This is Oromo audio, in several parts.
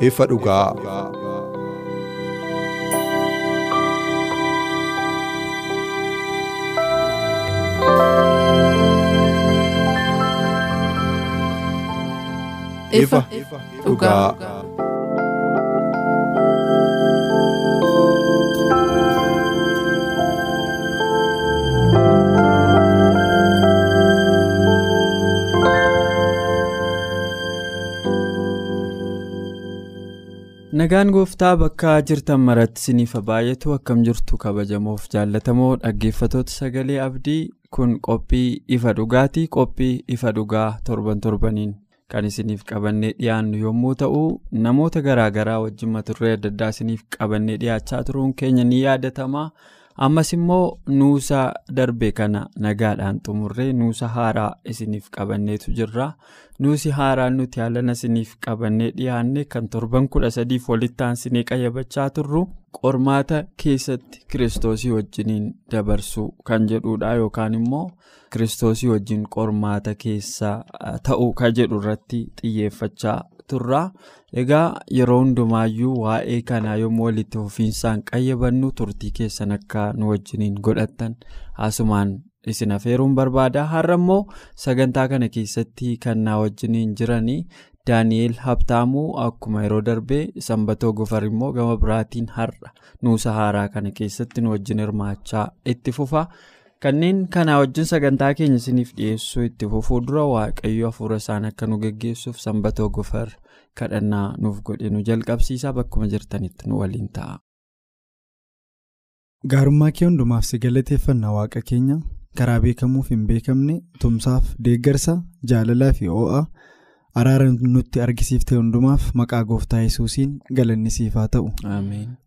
Ifa dhugaa. Ifa dhugaa. Nagaan gooftaa bakka jirtan maratti isiniif baay'atu akkam jirtu kabajamoof jaallatamoo dhaggeeffatoota sagalee abdii kun qophii ifa dhugaatii qophii ifa dhugaa torban torbaniin kan isiniif qabannee dhiyaannu yommuu ta'u namoota garaagaraa wajjin mata duree adda addaa isiniif qabannee dhiyaachaa turuun keenya ni yaadatama ammas immoo nuusa darbe kana nagaadhaan xumurree nuusa haaraa isiniif qabanneetu jirra. nuusi haaraan nuti haalana isiniif qabannee dhiyaanne kan torban kudha sadiif walitti aansinee qayyabachaa turru qormaata keessatti kiristoosii wajjiniin dabarsuu kan jedhudha yookaan immoo kiristoosii wajjin qormaata keessa ta'uu kan jedhu irratti xiyyeeffachaa turra egaa yeroo hundumaayyuu waa'ee kanaa yommuu walitti fufiinsaan qayyabannu turtii keessan akka nu wajjiniin godhattan haasumaan. isin afeeruun barbaada har'a immoo sagantaa kana keessatti kan na wajjiniin jiranii daani'eel habtaamuu akkuma yeroo darbee sanbatoo gofar immoo gama biraatiin har'a nuusa haaraa kana keessatti nu wajjin hirmaachaa itti fufa kanneen kanaa wajjin sagantaa keenya isiniif dhiyeessuu itti fufuu dura waaqayyo hafuura isaan akka nu geggeessuuf sanbatoo gofar kadhannaa nuuf godhe nu jalqabsiisaa bakkuma jirtanitti nu waliin ta'a. gaarummaa kee hundumaaf si galateeffannaa waaqa keenya. karaa beekamuuf hin beekamne tumsaaf deeggarsa jaalalaa fi ho'a araara nutti argisiifte hundumaaf maqaa gooftaa yesuusiin galanni siif haa ta'u.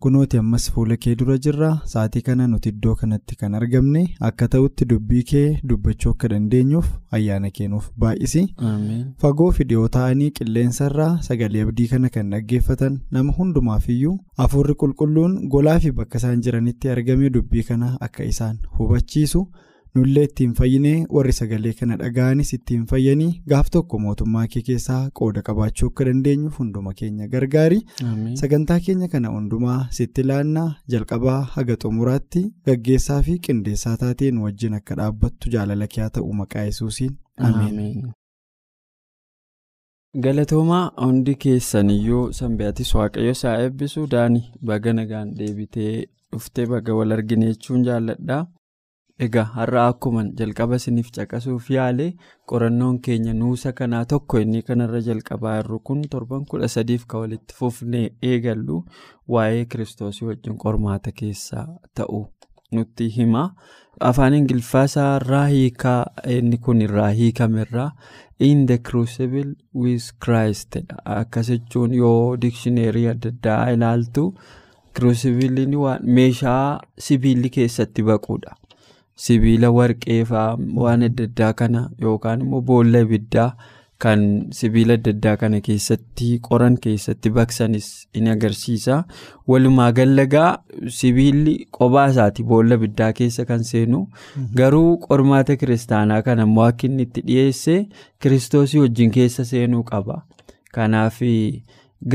kunooti ammas fuula kee dura jirra sa'aatii kana nuti iddoo kanatti kan argamne akka ta'utti dubbii kee dubbachuu akka dandeenyuuf ayyaana keenuuf baay'isi. fagoo fi dhiyoo ta'anii qilleensarraa sagalee abdii kana kan dhaggeeffatan nama hundumaaf iyyuu hafuurri qulqulluun golaa fi bakka isaan jiranitti argame dubbii kana akka isaan hubachiisu. Nullee ittiin fayyinee warri sagalee kana dhaga'anis ittiin fayyanii gaaf tokko mootummaa kee keessaa qooda qabaachuu akka dandeenyuuf hunduma keenya gargaari. Sagantaa keenya kana hundumaa sitti laannaa jalqabaa haga xumuraatti gaggeessaa fi qindeessaa taateen wajjin akka dhaabbattu jaalala kee haa ta'u maqaa yesuusiin. Ameen. galatoomaa hundi keessaniyyuu sanbaatis waaqayyo isaa eebbisu daanii baga nagaan deebitee dhuftee baga wal argine jechuun jaalladha. Egaa har'a akkuma jalqaba isiniif caqasuuf yaale qorannoon keenya nuusa kanaa tokko inni kanarra jalqabaa jirru kun torban kudha sadiif kan walitti fufnee eegallu waa'ee kiristoosii wajjin qormaata keessaa ta'u nutti hima. Afaan Ingiliffaasaa irraa hiikaa inni kun irraa hiikamerraa in the crucible with Christ akkas jechuun yoo dikshineerii adda addaa ilaaltu kirusibiliin meeshaa sibiilli keessatti baqudha. Sibiila warqee fa'aa waan adda addaa kana yookaan immoo boolla ibiddaa kan sibiila adda addaa kana keessatti qoran keessatti baqsanis in agarsiisa. Walumaa gallagaa sibiilli qophaa isaati boolla ibiddaa keessa kan seenu garuu qormaata kiristaanaa kana immoo akka inni itti dhiyeesse kiristoosii wajjin keessa seenuu qaba. Kanaaf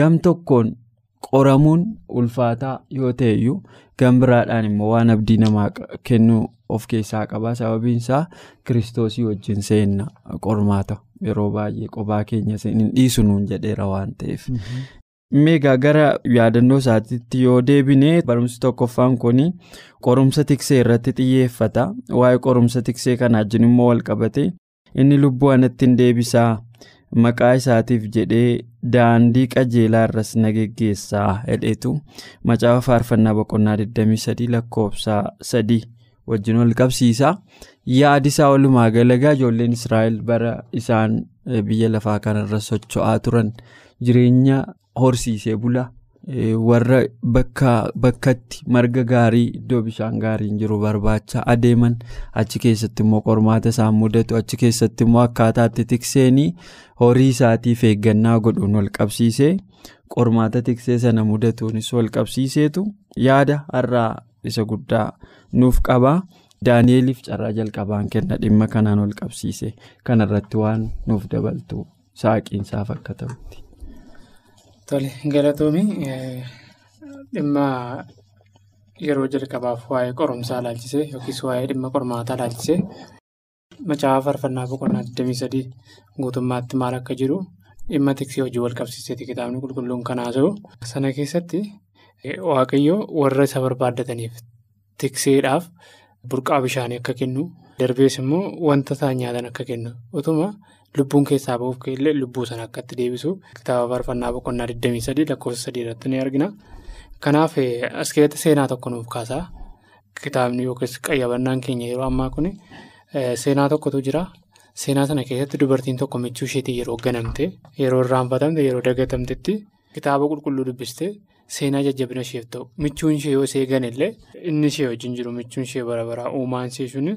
gam tokkoon qoramuun ulfaataa yoo ta'eyyuu gam biraadhaan immoo waan abdii namaa kennu. of keessaa qaba. Sababiin isaa kiristoosii wajjin seenna qormaata yeroo baay'ee qophaa keenya hin dhiisu nuun jedheera waan ta'eef. meegaa gara yaadannoo isaatiitti yoo deebine barumsi tokkoffaan kun qorumsa tiksee irratti xiyyeeffata. Waa'ee qorumsa tiksee kanaa wajjin immoo wal qabate. Inni lubbuu anatti hin deebisaa maqaa isaatiif jedhee daandii qajeelaa irras na geggeessaa hedheetu macaafa faarfannaa boqonnaa 23 lakkoofsa 3 wajjin wal qabsiisa. Yaadisaa walumaa galagaa ijoolleen israa'el bara isaan biyya lafaa kanarra socho'aa turan. Jireenya horsiisee bula. Warra bakkatti marga gaarii iddoo bishaan gaariin jiru barbaacha adeeman achi keessatti immoo qormaata isaan mudatu achi keessatti immoo akkaataatti tikseenii horii isaatiif eeggannaa godhuun wal qabsiisee qormaata tiksee sana mudatuunis wal qabsiiseetu yaada har'aa isa guddaa nuuf qaba daani'eliif carraa jalqabaan kenna dhimma kanaan wal qabsiise kanarratti waan nuuf dabaltu saaqiinsaaf akka ta'utti. Tole galatoomi dhimma yeroo jalqabaaf waa'ee qorumsaa ilaalchisee yookiis waa'ee dhimma qormaataa ilaalchisee macaafa faarfannaa boqonnaa 23 guutummaatti maal akka jiru dhimma tiksee hojii wal qabsiiseeti kitaabni qulqulluun kan haasa'u. Sana keessatti waaqayyo warra isa barbaaddataniif tikseedhaaf burqaa bishaanii akka kennu darbees immoo wanta isaan nyaatan akka kennu utuma. Lubbuun keessaa bahuuf illee lubbuu sana akkatti deebisu kitaaba faarfannaa boqonnaa 23 lakkoofsa 3 irratti ni argina. Kanaaf as keessatti seenaa tokko nuuf kaasaa kitaabni yookiis qayyabannaan keenya yeroo ammaa kun seenaa tokkotu jira. Seenaa sana keessatti dubartiin tokko michuu isheetii yeroo ganamte yeroo irraanfatamte yeroo dagatamtetti kitaaba qulqulluu dubbiste seenaa jajjabina isheef ta'u michuun ishee yoo ishee ganellee inni ishee wajjin jiru michuun ishee bara baraa uumaan ishee sun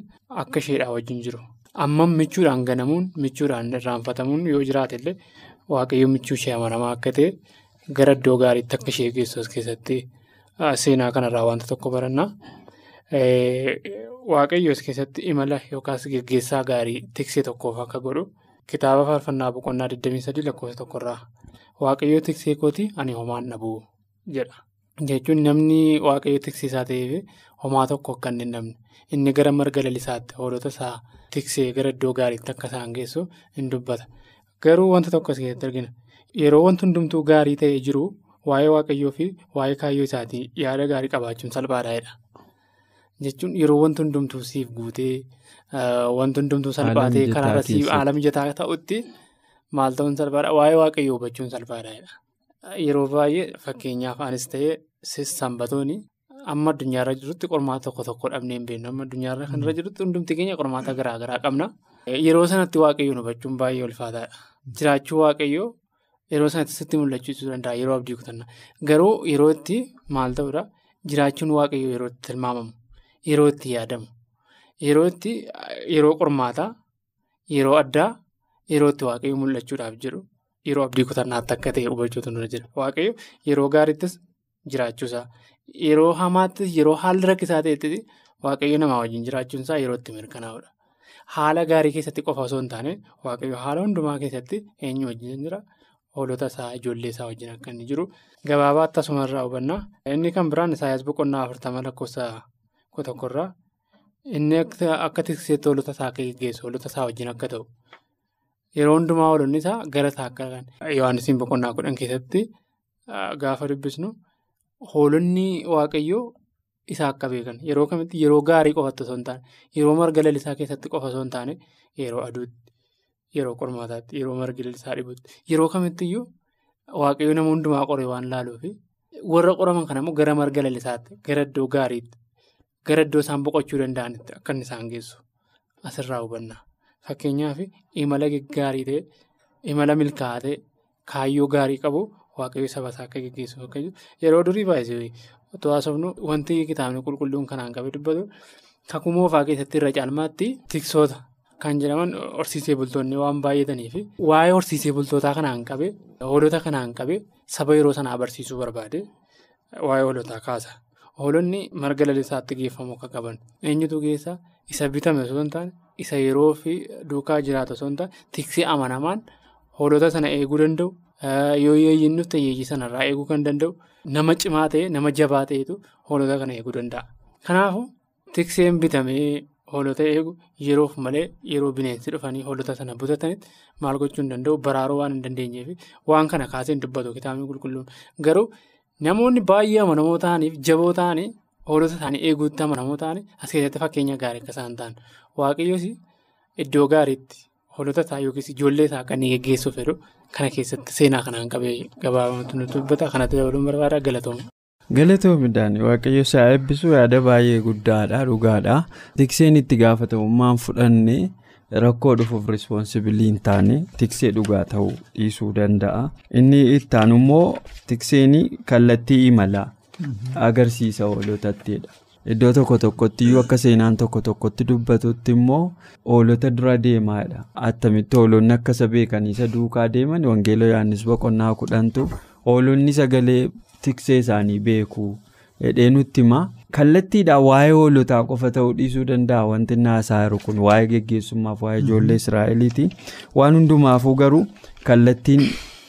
akka isheedhaa wajjin jiru. Ammam michuudhaan ganamuun michuudhaan irraanfatamuun yoo jiraate illee waaqayyo michuu ishee amanamaa akka ta'e gara iddoo gaariitti akka ishee geessu as keessatti seenaa kanarraa wanta tokko barannaa. Waaqayyo as keessatti imala yookaas geggeessaa gaarii tiksee tokkoof akka godhu kitaaba faarfannaa boqonnaa 23 lakkoofsa tokkorraa waaqayyo tiksee kooti ani homaan dhabuu jedha. Jechuun namni waaqayyo tiksiisaa ta'eef homaa tokko akka hin namne inni gara marga lalisaatti hoolota isaa. Tiksee gara iddoo gaariitti akka isaan geessu hin dubbata. Garuu wanta tokko as keessatti argina. Yeroo wanti hundumtuu gaarii ta'ee jiru waa'ee waaqayyoo fi waa'ee kaayyoo isaatii yaada gaarii qabaachuun salphaadha. Jechuun yeroo wanti hundumtuu siif guutee wanti hundumtuu salphaatee karaarra siif haala mijataa ta'utti maal ta'uun salphaadha. Waa'ee waaqayyoo hubachuun salphaadha. Yeroo baay'ee fakkeenyaaf anis ta'ee sanbatoonni. Amma addunyaarra jirutti qormaata tokko tokko dhabnee hin beeknu. Amma addunyaarra kanarra jirutti hundumti keenya qormaata garaa garaa qabna. Yeroo sanatti waaqayyoon hubachuun baay'ee ulfaataadha. Jiraachuu waaqayyoo yeroo sanatti sitti mul'achiisuu danda'a yeroo abdii kutanna. Garuu yeroo itti maal ta'uudha jiraachuun waaqayyoo yeroo itti tilmaamamu, yeroo itti yaadamu, yeroo itti yeroo qormaataa, yeroo addaa, yeroo itti waaqayyoo mul'achuudhaaf jedhu yeroo abdii kutannaatti akka ta'e hubachuutu nurra jira. Waaqayyo yeroo gaariittis jiraachuusaa. Yeroo hamaattis yeroo haalli rakkisaa ta'etti waaqayyo namaa wajjin jiraachuun isaa yeroo itti mirkanaa'udha. Haala gaarii keessatti qofa osoo hin taane waaqayyo haala hundumaa keessatti eenyu wajjin jira hoolota isaa ijoollee isaa wajjin akka inni jiru gabaabaatti asumarraa hubannaa. Inni kan biraan Isaayyaas boqonnaa afurtama lakkoofsa tokkorraa inni akka tikseetti hoolota isaa akka geggeessu hoolota isaa wajjin akka ta'u yeroo hundumaa hoolonni isaa gara isaa akka Yohaannisiin boqonnaa kudhan keessatti gaafa dubbisnu. Hoolonni waaqayyoo isa akka beekan yeroo kamitti yeroo gaarii qofatti osoo hin taane yeroo marga lalisaa keessatti qofa osoo hin taane yeroo aduutti yeroo qormaataatti yeroo margi lalisaa dhibutti yeroo kamittiyyuu waaqayyoo nama hundumaa qoree waan laaluufi warra qoraman kana immoo gara marga lalisaatti gara iddoo gaariitti gara iddoo isaan boqochuu danda'anitti akka inni isaan geessu asirraa hubanna. Fakkeenyaaf imala gaggaarii ta'e imala milkaa'aa ta'e kaayyoo gaarii qabu. Waaqayyo saba isaa akka geggeessu yeroo durii baay'ee otoo haasofnu wanti kitaabni qulqulluun kanaan qabee dubbatu kakuu moofaa keessatti irra caalmaatti tiksoota kan jedhaman horsiisee bultoonni waan baay'ataniif waa'ee horsiisee bultootaa kanaan qabee hoolota kanaan qabee saba yeroo sanaa barsiisuu barbaade waa'ee hoolotaa kaasa. Hoolonni marga lalisaatti geeffamu akka qaban eenyutu geessaa isa bitame osoo hin taane isa yeroo fi duukaa jiraatu osoo hin taane tiksee amanamaan hoolota sana eeguu danda'u. Yoo yeeyyiin dhufte yeeyyii sanarraa eeguu kan danda'u nama cimaa ta'e nama jabaa ta'etu hoolota kana eeguu danda'a. Kanaafuu tikseen bitamee hoolota eegu yeroof malee yeroo bineensi dhufanii hoolota sana butatanitti maal gochuu hin danda'u baraaruu waan hin dandeenyeef waan kana kaasee hin dubbatu kitaabni qulqulluun garuu namoonni baay'ee amanamoo ta'aniif jaboo ta'anii hoolota isaanii eeguutti amanamoo ta'anii as keessatti fakkeenya gaarii akka isaan ta'an waaqayyoos iddoo gaariitti hoolota isaa yookiis ijoollee isaa kan inni fedhu kana keessatti seenaa kanaan qabee gabaabamatu nutti dubbata kanatti dabaluun barbaada galatoomna. Galatoomidhaan waaqayyo isaa eebbisuu yaada baay'ee guddaadha dhugaadha. Tikseen itti gaafatamummaan fudhanne rakkoo dhufuuf rispoonsibilii hin taane tiksee dhugaa ta'uu dhiisuu danda'a. Inni ittaan immoo tikseen kallattii imalaa agarsiisa hoolotattidha. Iddoo tokko tokkotti iyyuu akka seenaan tokko tokkotti dubbatutti immoo hoolota dura deemaadha. Attamitti hoolonni akka isa beekan isa duukaa deeman wangeela Yohaannis boqonnaa kudhantu hoolonni sagalee tiksee isaanii beeku. Hidhee nutti hima. Kallattiidhaan waa'ee hoolotaa qofa ta'uu dhiisuu danda'a wanti naasaa jiru kun waa'ee geggeessummaaf waa'ee ijoollee Israa'eliiti. Waan hundumaafuu garuu kallattiin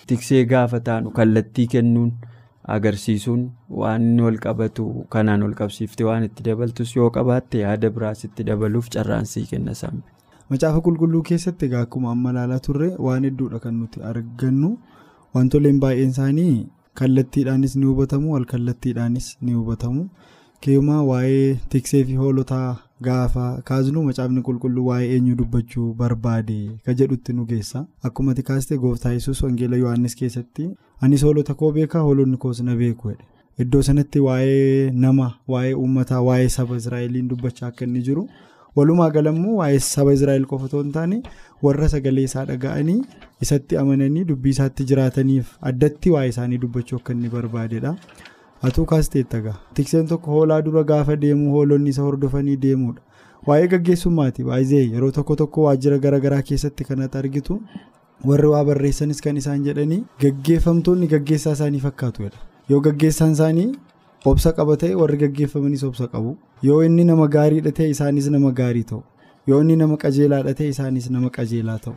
tiksee gaafa taanu kallattii kennuun. Agarsiisuun waan inni wal qabatu kanaan wal qabsiiftee waan itti dabaltus yoo qabaatte yaada biraas itti dabaluuf carraansii kenna sammi. Macaafa qulqulluu keessatti egaa akkuma amma ilaalaa turre waan hedduudha kan nuti argannu wantoleen baay'een isaanii kallattiidhaanis ni hubatamu wal kallattiidhaanis ni hubatamu keemaa waa'ee tiksee fi hoolotaa gaafa kaasnu macaafni qulqulluu waa'ee eenyu dubbachuu barbaade ka jedhutti nu geessa. Akkuma tikaaste gooftaa yesus wangeela yohaannis keessatti anis hoolota koo beekaa? Hoolonni koos na beeku iddoo sanatti waa'ee nama waa'ee uummataa waa'ee saba israa'eliin dubbachaa akka inni jiru. Walumaa galammoo waa'ee saba israa'el qofa otoo hin taane warra sagalee isaa dhaga'anii isatti amananii dubbii isaatti jiraataniif addatti waa'ee isaanii dubbachuu akka inni barbaadedha. Atuu kaasteetta gaa tikseen tokko hoolaa dura gaafa deemu hoolonni isa hordofanii deemudha. Waa'ee gaggeessummaati baay'ee yeroo tokko tokko waajjira garaagaraa keessatti kanatti argitu warri waa barreessanis kan isaan jedhanii gaggeeffamtoonni gaggeessaa isaanii fakkaatudha. Yoo gaggeessaan isaanii obsa qaba ta'e warri gaggeeffamanis obsa qabu. Yoo inni nama gaariidha ta'e isaanis nama gaarii ta'u. Yoo inni nama qajeelaadha ta'e isaanis nama qajeelaa ta'u.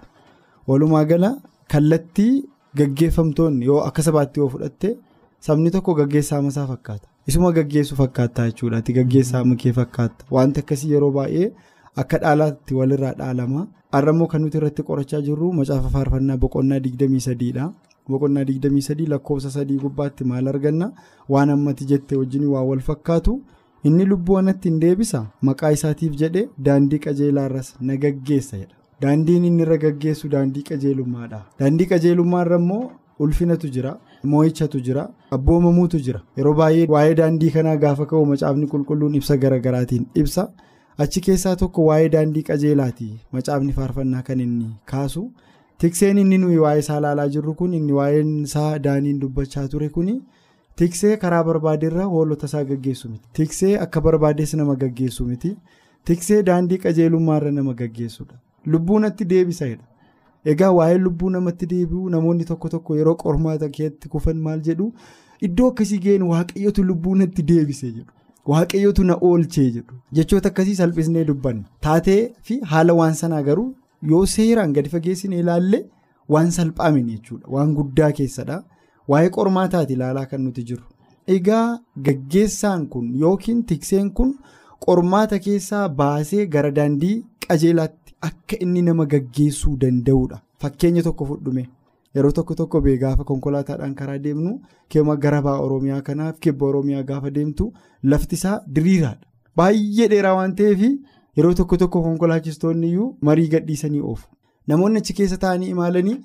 Walumaa gala kallattii gaggeeffamtoonni yoo akka sabaatti yoo fudhatte. Sabni tokko gaggeessaa masaa fakkaata. Isuma gaggeessu fakkaata jechuudha. Ati gaggeessaa makee fakkaata wanti akkasii yeroo baay'ee akka dhaalaatti walirraa dhaalama. Har'ammoo kan nuti irratti qorachaa jirru macaafa faarfannaa boqonnaa 23 dha boqonnaa 23 lakkoofsa sadii gubbaatti maal arganna? Waan ammati jette wajjin waa wal fakkaatu. Inni lubbuu anatti hin deebisa? Maqaa isaatiif jedhe daandii qajeelaarras na gaggeessa jedha. Daandiin inni irra gaggeessu daandii qajeelummaadha. Daandii qajeelummaarra immoo ulfinatu jira moo'ichatu jira abboomamuutu jira. Yeroo baay'ee waa'ee daandii kanaa gaafa ka'u macaafni qulqulluun ibsa garagaraatiin ibsa. Achi keessaa tokko waa'ee daandii qajeelaati. Macaafni faarfannaa kan inni kaasu. Tikseen inni nuyi waa'ee isaa ilaalaa jirru kun inni waa'een isaa daaniin dubbachaa ture kun tiksee karaa barbaadeerra hoolota isaa gaggeessu miti. Tiksee akka barbaadees nama gaggeessu miti. Tiksee daandii qajeelummaarra nama gaggeessudha lubbuunatti deebisaidha. Egaa waa'ee lubbuu namatti deebi'u namoonni tokko tokko yeroo qormaata keetti kufan maal jedhu? Iddoo akkasii ga'een waaqayyotu lubbuu natti deebisee jedhu. Waaqayyotu na oolchee jedhu. Jechoota akkasii salphisnee dubbanna taatee fi haala waan sanaa garuu yoo seeraan gadi fageessine ilaalle waan salphaamin jechuudha. Waan guddaa keessadha waa'ee qormaataati ilaalaa kan nuti jiru. Egaa gaggeessaan kun yookiin tikseen kun qormaata keessaa baasee gara daandii qajeelaatti. Akka inni nama gaggeessuu danda'udha. Fakkeenya tokko fudhume yeroo tokko tokko bee gaafa konkolaataadhaan karaa deemnu keema gara ba'a Oromiyaa kanaaf kibba Oromiyaa gaafa deemtu lafti isaa diriiraadha. Baay'ee dheeraa waan ta'eef yeroo tokko tokko konkolaachistoonni iyyuu marii gadhiisanii oofu. Namoonni achi keessa taa'anii imaalanii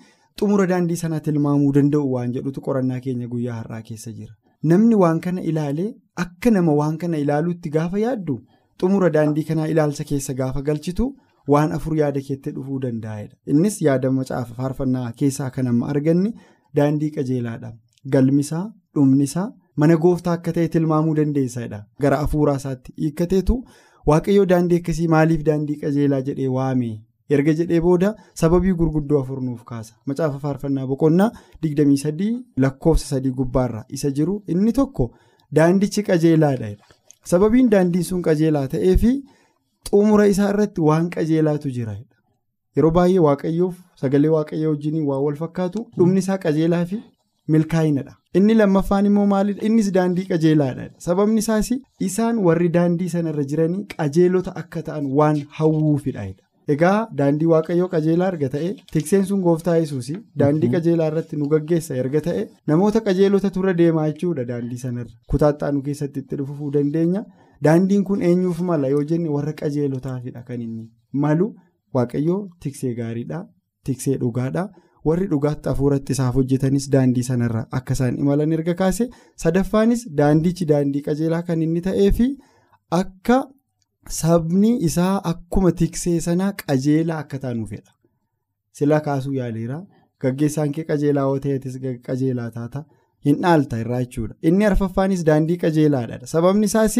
xumura daandii sanaa tilmaamuu danda'u waan jedhutu qorannaa keenya guyyaa har'aa keessa jira. Namni waan kana ilaalee akka nama waan kana ilaaluutti gaafa yaaddu xumura daandii kanaa ilaalcha keessa gaafa galchitu. Waan afur yaada keetti dhufuu danda'edha innis yaada macaafa faarfannaa keessaa kan amma arganne daandii qajeelaadha. Galmisaa dhumnisaa mana gooftaa akka ta'e tilmaamuu dandeessadha. Gara afuuraa isaatti hiikkateetu waaqayyoo daandii akkasii maaliif daandii qajeelaa jedhee waame erga jedhee booda sababii gurguddoo afur nuuf kaasa. Macaafa faarfannaa boqonnaa 23 lakkoofsa sadii gubbaarra isa jiru. Inni tokko daandichi qajeelaadha. Sababiin daandiin sun qajeelaa ta'eefi. Xumura isaa irratti waan qajeelaatu jira. Yeroo baay'ee waaqayyoof sagalee waaqayyoo wajjin waan wal fakkaatu dhumni isaa qajeelaa fi milkaa'inadha inni lammaffaan immoo maalidha innis daandii qajeelaadha sababni isaas isaan warri daandii sanarra jiranii qajeelota akka ta'an waan hawwuufidha egaa daandii waaqayyoo qajeelaa erga ta'e tikseen sun gooftaa yesuus daandii qajeelaa irratti nu gaggeessa erga ta'e namoota qajeelota turre deemaa jechuudha daandii sanarra kutaattaa nu keessatti itti dhufuu dandeenya. Daandiin kun eenyuuf mala? Yoo jenne warra qajeelotaafidha kan inni. Malu? Waaqayyoo tiksee gaariidha tiksee dhugaadha. Warri dhugaatti hafuuratti isaaf hojjetanis daandii sanarra. Akka isaan imalan erga kaase sadaffaanis daandichi daandii qajeelaa kan inni ta'ee fi akka sabni isaa akkuma tiksee sanaa qajeelaa akka taanu fedha sila kaasuu yaaleera. Gaggeessaan kee qajeelaa yoo ta'etis qajeelaa taata. Hin dhaalta irraa jechuudha. Inni arfaffaanis daandii qajeelaadha. Sababni isaas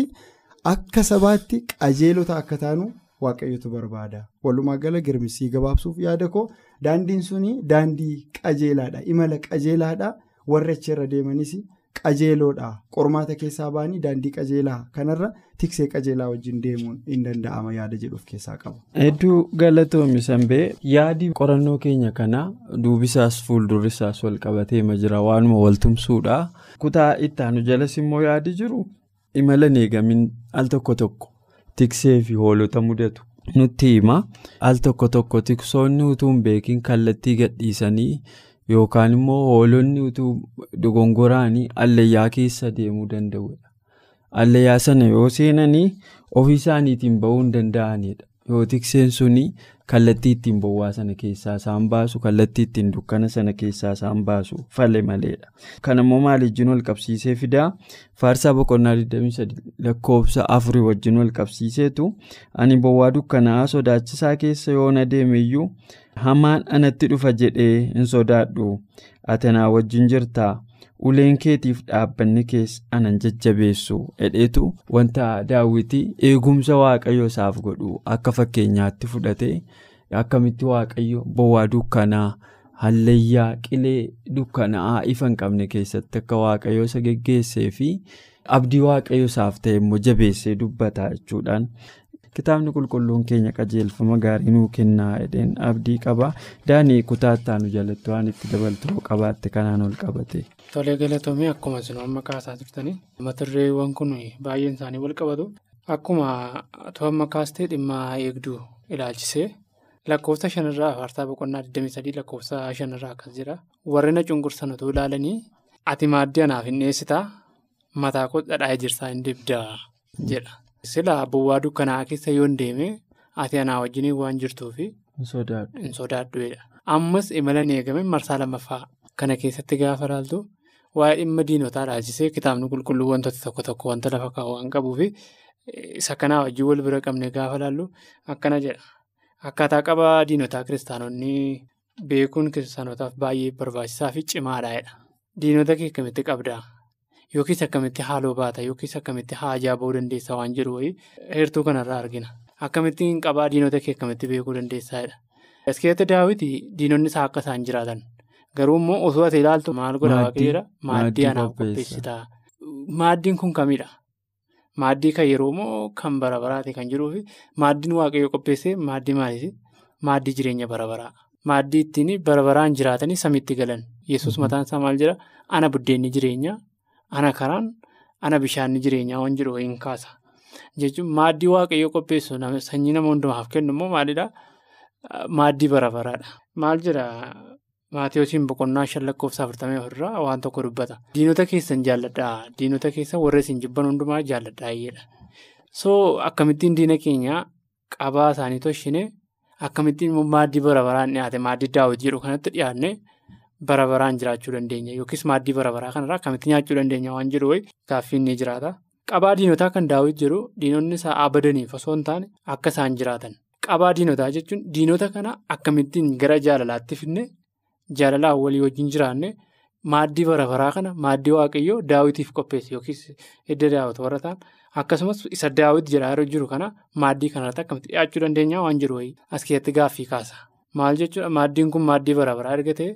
akka sabaatti qajeelota akka taanu. waaqayyotu barbaada. Walumaa gala girmisii gabaabsuuf yaada koo daandiin suni daandii qajeelaadha. Imala qajeelaadha. Warri achirra deemanis qajeeloodha. Qormaata keessaa ba'anii daandii qajeelaa kanarra tiksee qajeelaa wajjin deemuun hin danda'ama yaada jedhuuf keessaa qaba. hedduu galatoomi sanbee yaadi qorannoo keenya kanaa duubisaas fuuldurisaas wal qabatee jira. Waanuma waltumsuudha kutaa ittaanu jalas immoo yaadi jiru imala eegamin al tokko tokko. tiksee fi hoolota mudatu nutti hima al tokko tokko tiksoonni utuu hin beekin kallattii gadhiisanii yookaan immoo hoolonni utuu dogongoraanii allayyaa keessa deemuu danda'udha. Allayyaa sana yoo seenanii ofii isaaniitiin bahuu hin danda'anidha. Yoo tikseen suni kallattii ittiin bowwaa sana keessaa isaan baasu kallattii ittiin dukkana sana keessaa isaan baasu falle maleedha. Kanammoo maal wajjin wal qabsiisee fidaa faarsaa boqonnaa 23 lakkoofsa afurii wajjin wal qabsiiseetu ani bowwaa dukkanaa sodaachisaa keessa yoon adeemeyyuu hamaan anatti dhufa jedhee hin sodaadhu ati naa wajjin jirtaa. Uleen keetiif dhaabbanni keessa anan jajjabeessu hedheetu wanta daawwitii eegumsa waaqayyo isaaf godhu akka fakkeenyaatti fudhate akkamitti waaqayyo bowwaa dukkanaa hallayyaa qilee dukkanaa ifa hin qabne keessatti akka waaqayyo isa geggeessee fi abdii waaqayyo isaaf ta'e immoo jabeessee dubbata jechuudhaan. Kitaabni qulqulluun keenya qajeelfama gaarii nuu kennaa jedheen abdii qaba. Daanii kutaataanu jalatti waan itti dabaltuu qabaatte kanaan ol qabate. Tolee galatoomii akkuma isin amma kaasaa turtanii mata dureewwan kun baay'een isaanii wal qabatu. Akkuma to'amma kaastee dhimma eegduu ilaalchisee lakkoofsa shanirraa faarsaa boqonnaa 23 lakkoofsa shanirraa akkas jira. Warri na cunqursan otoo ilaalanii ati maaddii anaaf hin dhiyeessitaa mataa koo dhadhaa jirsaa hin dibdaa? Jedha. Silaa bowwaa dukkanaa keessa yoon deeme ati anaa wajjin waan jirtuuf hin sodaadhuudha. Ammas imala hin eegame marsaa lammaffaa kana keessatti gaafa ilaaltu waa'ee dhimma diinotaa ilaalchisee kitaabni qulqulluu wantoota tokko tokko wanta lafa kaa'u waan qabuuf isa kanaa wajjin wal bira qabne gaafa ilaallu akkana jedha. Akkaataa qabaa diinotaa kiristaanonni beekuun kiristaanotaaf baay'ee barbaachisaa fi cimaadha. Diinota kee akkamitti qabdaa? Yookiis akkamitti haaloo baata yookiis akkamitti haajaa ba'uu dandeessaa waan jiru wayii heertuu kanarraa argina. Akkamittiin qabaa diinota kee akkamitti beekuu dandeessaadha. Askeetti daawwiti diinonni isaa akka isaan jiraatan garuu immoo osoo ati ilaaltu maal godha waaqayyoodha maaddii anaaf qopheessitaa. Maaddiin kun kamidha? Maaddii kan yeroo moo kan bara baraati kan jiruufi maaddiin waaqayyoo qopheessee maaddii maaliiti? Maaddii jireenya bara baraa. Maaddii ittiin bara baraan jiraatanii samiitti galan. Yesuus mataan isaa maal jedha? Ana buddeenni jireenyaa. Ana karaan ana bishaanni jireenyaa waan jedhu hin kaasa. Jechuun maaddii waaqayyoo qopheessu sanyii nama hundumaaf kennu immoo maalidhaa? Maaddii bara baraadha. Maal jedhaa Maatiyoosiin boqonnaa shan lakkoofsa afurtamii afurraa waan tokko dubbata. Diinota keessan jaalladhaa. Diinota keessan warra isin jibban hundumaa jaalladhaa jedha. So akkamittiin diina keenya qabaa isaanii tolchine akkamittiin maaddii bara baraan dhiyaate maaddii daawwiti jedhu kanatti dhiyaanne. Bara baraan jiraachuu dandeenya yookiis maaddii bara baraa kanarraa akkamitti nyaachuu dandeenya waan jedhu wayi gaaffiin ni jiraata. Qabaa diinotaa kan daawwiti jedhu diinonni isaa abadaniif osoo hin taane akka isaan jiraatan. Qabaa diinotaa jechuun diinota kana akkamittiin gara jaalalaatti finne jaalalaan walii wajjin jiraanne maaddii bara baraa kana maaddii waaqayyoo daawwitiif qopheesse yookiis edda daawwatu warra ta'an akkasumas isa daawwiti jedhaa yeroo jiru kana maaddii kanarratti akkamitti dhiyaachuu dandeenya waan jiru wayi as keessatti gaaffii kaasa. Maal jechuudha maaddiin kun maaddii bara baraa erga ta'e.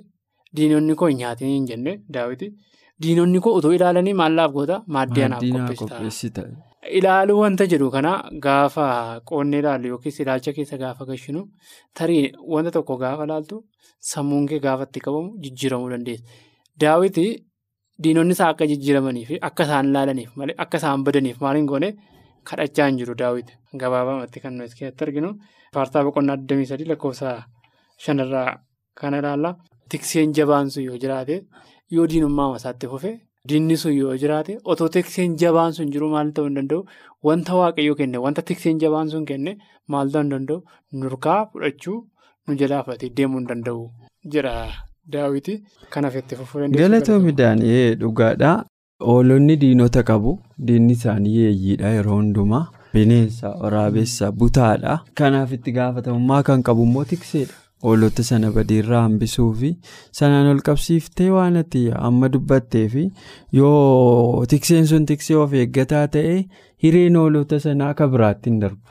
Diinonni koo hin nyaatin hin jenne daawwiti. Diinonni koo otoo ilaalanii maallaaf goota maaddii anaaf qopheessita. Ilaaluu wanta jedhu kana gaafa qoonnee ilaallu yookiis ilaalcha keessa gaafa gashinu tarii wanta tokko gaafa ilaaltu sammuun kee gaafa itti qabamu jijjiiramuu dandeessa. Daawwiti diinonni isaa akka jijjiiramanii fi akka isaan ilaalaniif malee akka isaan badaniif maal hin goone kadhachaa hin jiru daawwiti. Gabaabamatti kan nuti keessatti arginu faartaa boqonnaa 23 lakkoofsa shanarraa kan ilaalla. Tikseen jabaan sun yoo jiraate yoo diinummaa isaatti fufe diinni sun yoo jiraate otoo tikseen jabaan sun jiru maal ta'uu hin danda'u wanta waaqayyoo kenne wanta tikseen jabaan sun kenne maal ta'uu hin danda'u nurkaa fudhachuu nu jalaa fudhatee deemuu hin danda'u jedha daawwiti kanaaf itti fufuu Galatoomi Daani'ee dhugaadhaa. Hoolonni diinota qabu. Diinni isaanii yeeyyiidha yeroo hundumaa. Bineensa, waraabessa, butaadha. Kanaaf itti gaafatamummaa kan qabu immoo tikseedha. Hoolota sana badiirraa hambisuu fi sanaan ol qabsiiftee waan ati amma dubbattee fi yoo tikseen sun tiksee of eeggataa ta'e hireen hoolota sanaa akka biraatti hin darbu.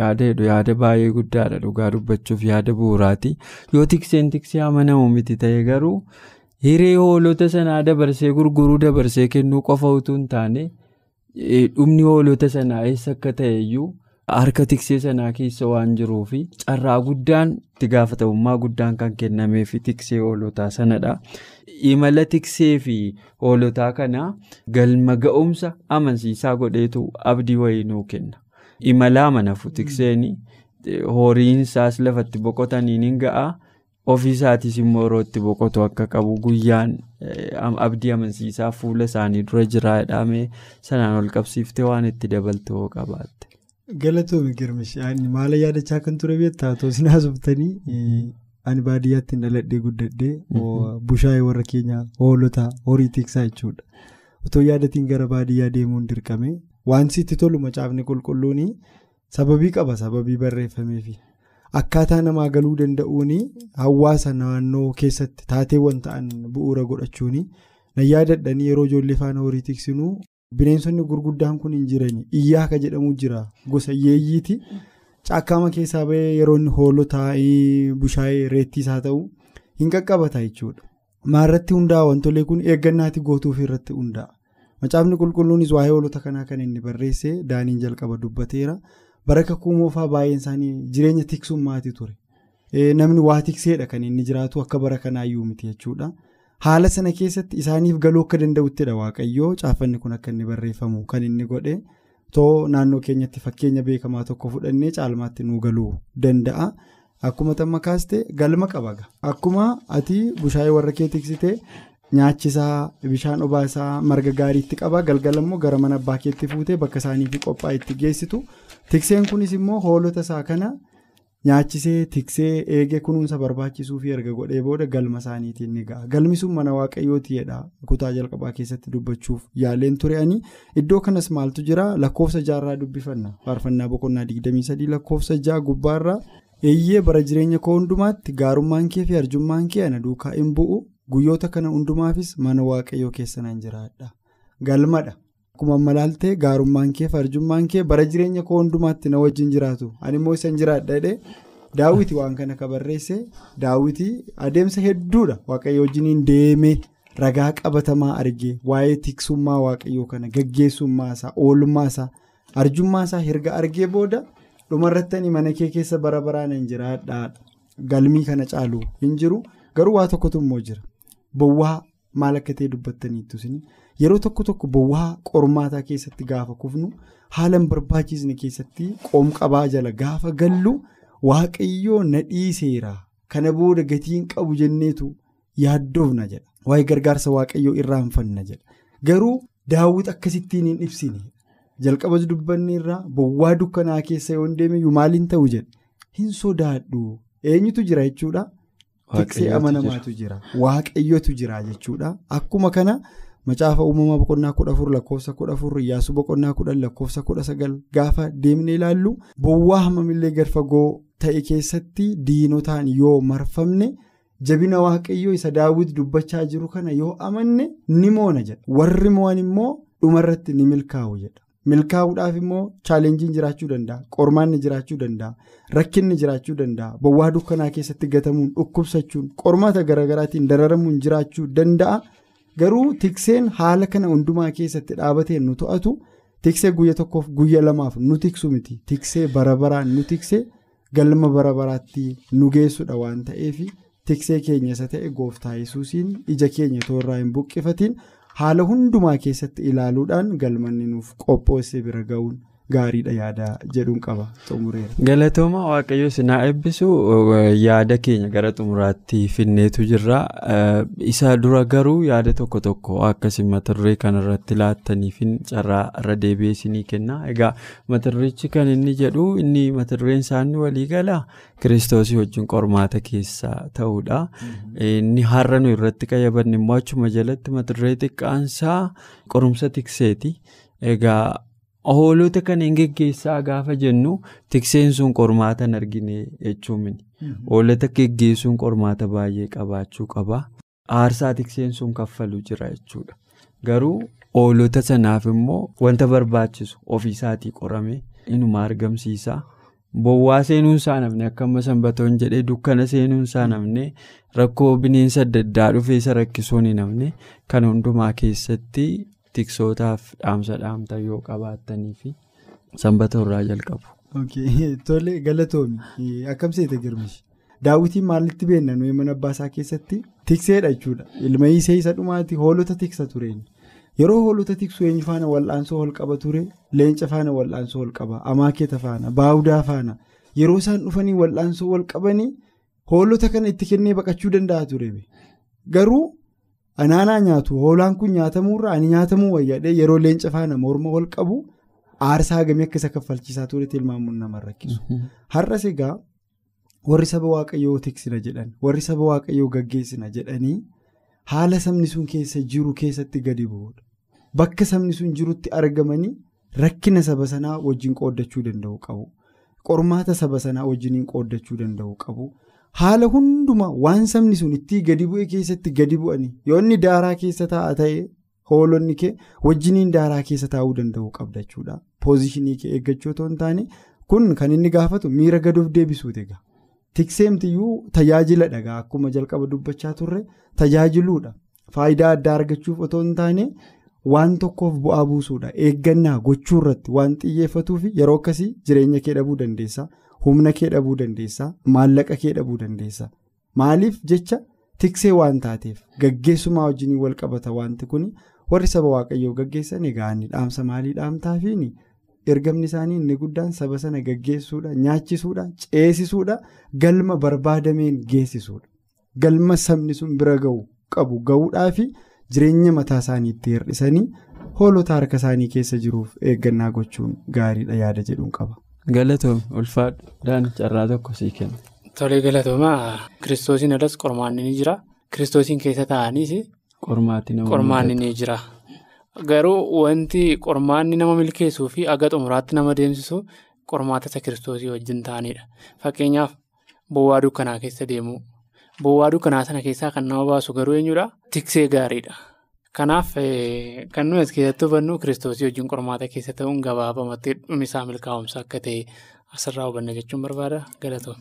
Yaada heddu yaada baay'ee guddaadha dhugaa dubbachuuf yaada bu'uuraati. Yoo tikseen tiksee amanamu miti ta'e garuu. Hiree hoolota sanaa dabarsee gurguruu dabarsee kennuu qofa utuu hin taane dhumni hoolota sanaa eessa akka ta'e iyyuu harka tiksee sanaa keessa waan jiruufi carraa guddaan itti gaafatamummaa guddaan kan kennameefi tiksee hoolotaa sanadha. Imala tiksee fi hoolotaa kanaa galma ga'umsa amansiisaa godheetu abdii wayii nuu kenna. Imala amanafu tikseen horiin isaas lafatti boqotaniin hin ga'a. ofii isaatis immoo yeroo itti boqotu akka qabu guyyaan abdii amansiisaa fuula isaanii dura jira jedhamee sanaan ol qabsiiftee waan itti dabaltoo qabaatte. Galatoomi girmish maala yaadachaa kan ture beektaa tosin haasofsanii ani baadiyyaatti dhaladhee guddadhee bushaayee warra keenya hoolota horii tiksaa jechuudha. Otoo yaadatiin gara baadiyyaa deemuun dirqame wanti itti tolu macaafni qulqulluun sababii qaba sababii barreeffameefi. Akkaataa namaa galuu danda'uun hawaasa naannoo keessatti taateewwan ta'an bu'uura godhachuun na yaadadhanii yeroo ijoollee faana horii tiksinuu bineensonni gurguddaan kun hin jirani iyyaa akka jedhamu jira gosa yeeyyiiti caakkaama keessaa bahee yeroo inni hoolotaa bushaayee reettiis haa ta'u hin qaqqabata jechuudha. Maarratti hundaa'a wantolee kun eeggannaati gootuuf irratti hundaa'a. Macaafni qulqulluunis waa'ee hoolota kanaa kan inni barreesse daaniin jalqaba dubbateera. Baraka kuumoofaa baay'een isaanii jireenya tiksummaati ture. Namni waa tikseedha kan inni jiraatu akka bara kanaayyuu miti jechuudha. Haala sana keessatti isaaniif galuu akka danda'uttidha waaqayyoo caafanni kun akka inni barreeffamu kan inni godhe too naannoo keenyatti fakkeenya beekamaa tokko fudhannee caalmaatti nuu galuu danda'a. Akkuma tamma kaaste galma qaba. Akkuma ati bushaayee warra kee tiksite nyaachisaa bishaan obaasaa marga gaariitti qaba galgalammoo gara mana abbaa keetti fuutee bakka isaaniif qophaa'e itti geessitu. Tikseen kunis immoo hoolota isaa kana nyaachisee tiksee eegee kunuunsa barbaachisuu fi erga godhee booda galma isaaniitiin ni ga'a. Galmi sun mana waaqayyootiidha. Kutaa jalqabaa keessatti dubbachuuf yaaleen ture'anii iddoo kanas maaltu jira lakkoofsa jaarraa dubbifanna. Faarfannaa boqonnaa 23 lakkoofsa jaa gubbaarraa eeyyee bara jireenya koo hundumaatti gaarummaan kee fi arjummaan kee ana duukaa hin bu'u guyyoota kana hundumaafis mana waaqayyoo keessa nan jiraadha. Galmadha. Akkuma malaaltee gaarummaan kee farjummaan kee bara jireenya koo hundumaatti na wajjin jiraatu. Ani immoo isan jiraadha jedhee daawwiti waan kana ka barreesse daawwiti adeemsa hedduudha. Waaqayyo wajjiniin deemee ragaa qabatamaa argee waa'ee tiksummaa waaqayyoo kana gaggeessummaasaa oolmaasaa arjummaasaa herga argee booda dhumarrattanii mana kee keessa bara baraan hin jiraadha. Galmii kana caalu hin jiru. Garuu waa tokkotu immoo jira. Bowwaa maal akka ta'e dubbattaniittu yeroo tokko tokko bowwaa qormaataa keessatti gaafa kufnu haala hin barbaachisne keessatti qoomqabaa jala gaafa gallu waaqayyoo na dhiiseera. Kana booda gatiin qabu jenneetu yaaddoofna jedha. Waa'ee gargaarsa waaqayyoo irraanfanna jedha. Garuu daawwiti akkasittiin hin ibsine. Jalqabas dubbanne irraa bowwaa dukkanaa keessa yoo deeme maaliin ta'u jedha hin sodaadhu. Eenyutu jira jechuudha. Tiksee amanamaatu jira. waaqayyotu jira jechuudha. Akkuma kana macaafa uumamaa boqonnaa kudha afur lakkoofsa kudha afur iyyaasuu boqonnaa kudhan lakkoofsa kudha sagal gaafa deemnee ilaallu bowwaa hammamillee gad fagoo ta'e keessatti diinotaan yoo marfamne jabina waaqayyoo isa daawwiti dubbachaa jiru kana yoo amanne ni moona jedha warri mo'an immoo dhumarratti ni milkaa'u jedha. milkaa'uudhaaf immoo chaalenjiin jiraachuu danda'a qormaanni jiraachuu danda'a rakkinni jiraachuu danda'a bowwaa dukkanaa keessatti gatamuun dhukkubsachuun qormaata garaagaraatiin dararamuun jiraachuu danda'a garuu tikseen haala kana hundumaa keessatti dhaabateen nu to'atu tiksee guyya tokkoof guyya lamaaf nu tiksu miti. Tiksee bara baraan nu tiksee galma bara baraatti nu geessudha waan ta'eef. Tiksee keenya isa ta'e gooftaa yesuusiin ija keenya toorraa hin buqqifatiin. haala hundumaa keessatti ilaaluudhaan galmanni nuuf qophoosee bira ga'uun gaariidha yaada jedhuun qaba xumureera. Galatooma waaqayyo sinaa eebbisu yaada keenya gara xumuraatti finneetu jirra. Isa dura garuu yaada tokko tokko akkasii mata duree kanarratti laattaniifin carraa irra deebi'ee kenna. Egaa mata dureechi kan inni jedhu inni mata dureen isaanii walii galaa kiristoosii wajjin qormaata keessa ta'uudha. Inni har'a nu irratti qayyabanne immoo achuma jalatti mata duree xiqqaansaa qorumsa tikseeti. Egaa. Hoolota kanneen geggeessaa gaafa jennu tikseen sun qormaata hin argine jechuun hoolota geggeessuun qormaata baay'ee qabaachuu qaba. Aarsaa tikseen sun kaffalu jira jechuudha. Garuu hoolota sanaaf immoo wanta barbaachisu ofiisaatii qorame inuma argamsiisa bowwaa seenuun isaa namne akkama sanbatoon jedhee dukkana seenuun isaa namne rakkoo bineensa adda addaa dhufee isa rakkisuun hin namne kan hundumaa keessatti. Tiksootaaf dhaamsa dhaamta yoo qabaattanii fi sanbata irraa jalqabu. Tole galatoomi akkam seete girmishi daawwitiin maalitti beenna nuyi mana abbaasaa keessatti? Tikseedha jechuudha ilma hiisee isa dhumaati hoolota tiksa tureen. Yeroo hoolota tiksu eenyu faana wal'aansoo ol qaba ture? Leenca faana wal'aansoo ol qaba. Amaakeeta faana baawudaa faana. Yeroo isaan dhufanii wal'aansoo ol qabanii hoolota kana itti kennee baqachuu danda'a ture. Garuu. Anaanaa nyaatu hoolaan kun nyaatamuurra ani nyaatamuu wayyaadhee yeroo leenca faana morma ol qabu aarsaa hagamii akka isa kaffalchiisaa ture tilmaamuun nama rakkisu. Har'as egaa warri saba waaqayyoo tiksina jedhan warri saba waaqayyoo gaggeessina jedhanii haala sabni sun keessa jiru keessatti gadi bu'uudha. Bakka sabni sun jirutti argamanii rakkina saba sanaa wajjin qooddachuu danda'u qabu. Qormaata saba sanaa wajjiniin qooddachuu danda'u qabu. Haala hundumaa waan sabni sun itti gadi bu'e keessatti gadi bu'anii yoo inni daaraa keessa taa'a ta'e hoolonni kee wajjiniin daaraa keessa taa'uu danda'u qabda jechuudha. Poozishinii kee eeggachuu otoo hin taane kun kan inni gaafatu miira gadoof deebisuuti egaa. Tikseemtiyyuu tajaajila dhagaa akkuma jalqaba dubbachaa turre tajaajiluudha. Faayidaa addaa argachuuf otoo hin taane waan tokkoof bu'aa buusuudha. Eeggannaa gochuu irratti waan xiyyeeffatuuf yeroo akkasii jireenya kee dhabuu dandeessa. Humna kee dhabuu dandeessa. Maallaqa kee dhabuu dandeessa. Maaliif jecha tiksee waan taateef gaggeessumaa wajjin wal qabata wanti kun warri saba waaqayyoo gaggeessan egaa inni dhaamsa maalii dhaamtaafiin ergamni isaanii inni guddaan saba sana gaggeessuudha nyaachisuudha ceesisuudha galma barbaadameen geessisuudha. Galma sabni sun bira ga'u qabu ga'uudhaafi jireenya mataa isaanii itti hir'isanii hoolota harka isaanii keessa jiruuf eeggannaa gochuun gaariidha yaada jedhuun qaba. Galatoomii ulfaadhu dhaan carraa tokko sii kenna. Tolee galatoomaa kiristoosiin alas qormaanni ni jira. Kiristoosiin keessa taa'anis qormaanni ni jira. Garuu wanti qormaanni nama milkeessuu fi aga xumuraatti nama deemsisu qormaata isa kiristoosii wajjin ta'anidha. Fakkeenyaaf bowwaa dukkanaa keessa deemuu. Bowwaa dukkanaa sana keessaa kan nama baasu garuu eenyudha? Tiksee gaariidha. Kanaaf kan nuyi as keessatti hubannu kiristoosii wajjin qormaata keessa ta'uun gabaabamatti dhumisaa milkaa'umsa akka ta'e asirraa hubanna jechuun barbaada galatooma.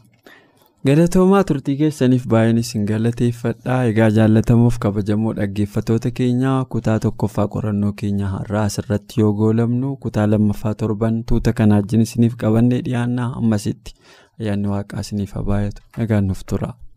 Galatoomaa turtii keessaniif baay'een isin galateeffadha. Egaa jaallatamuuf kabajamoo dhaggeeffatoota keenya kutaa tokkoffaa qorannoo keenya har'aa asirratti yoo goolabnu kutaa lammaffaa torban tuuta kanaa wajjin isiniif qabannee dhiyaannaa ammasitti ayyaanni waaqaa isiniif haa baay'atu. Nagaan nuuf tura.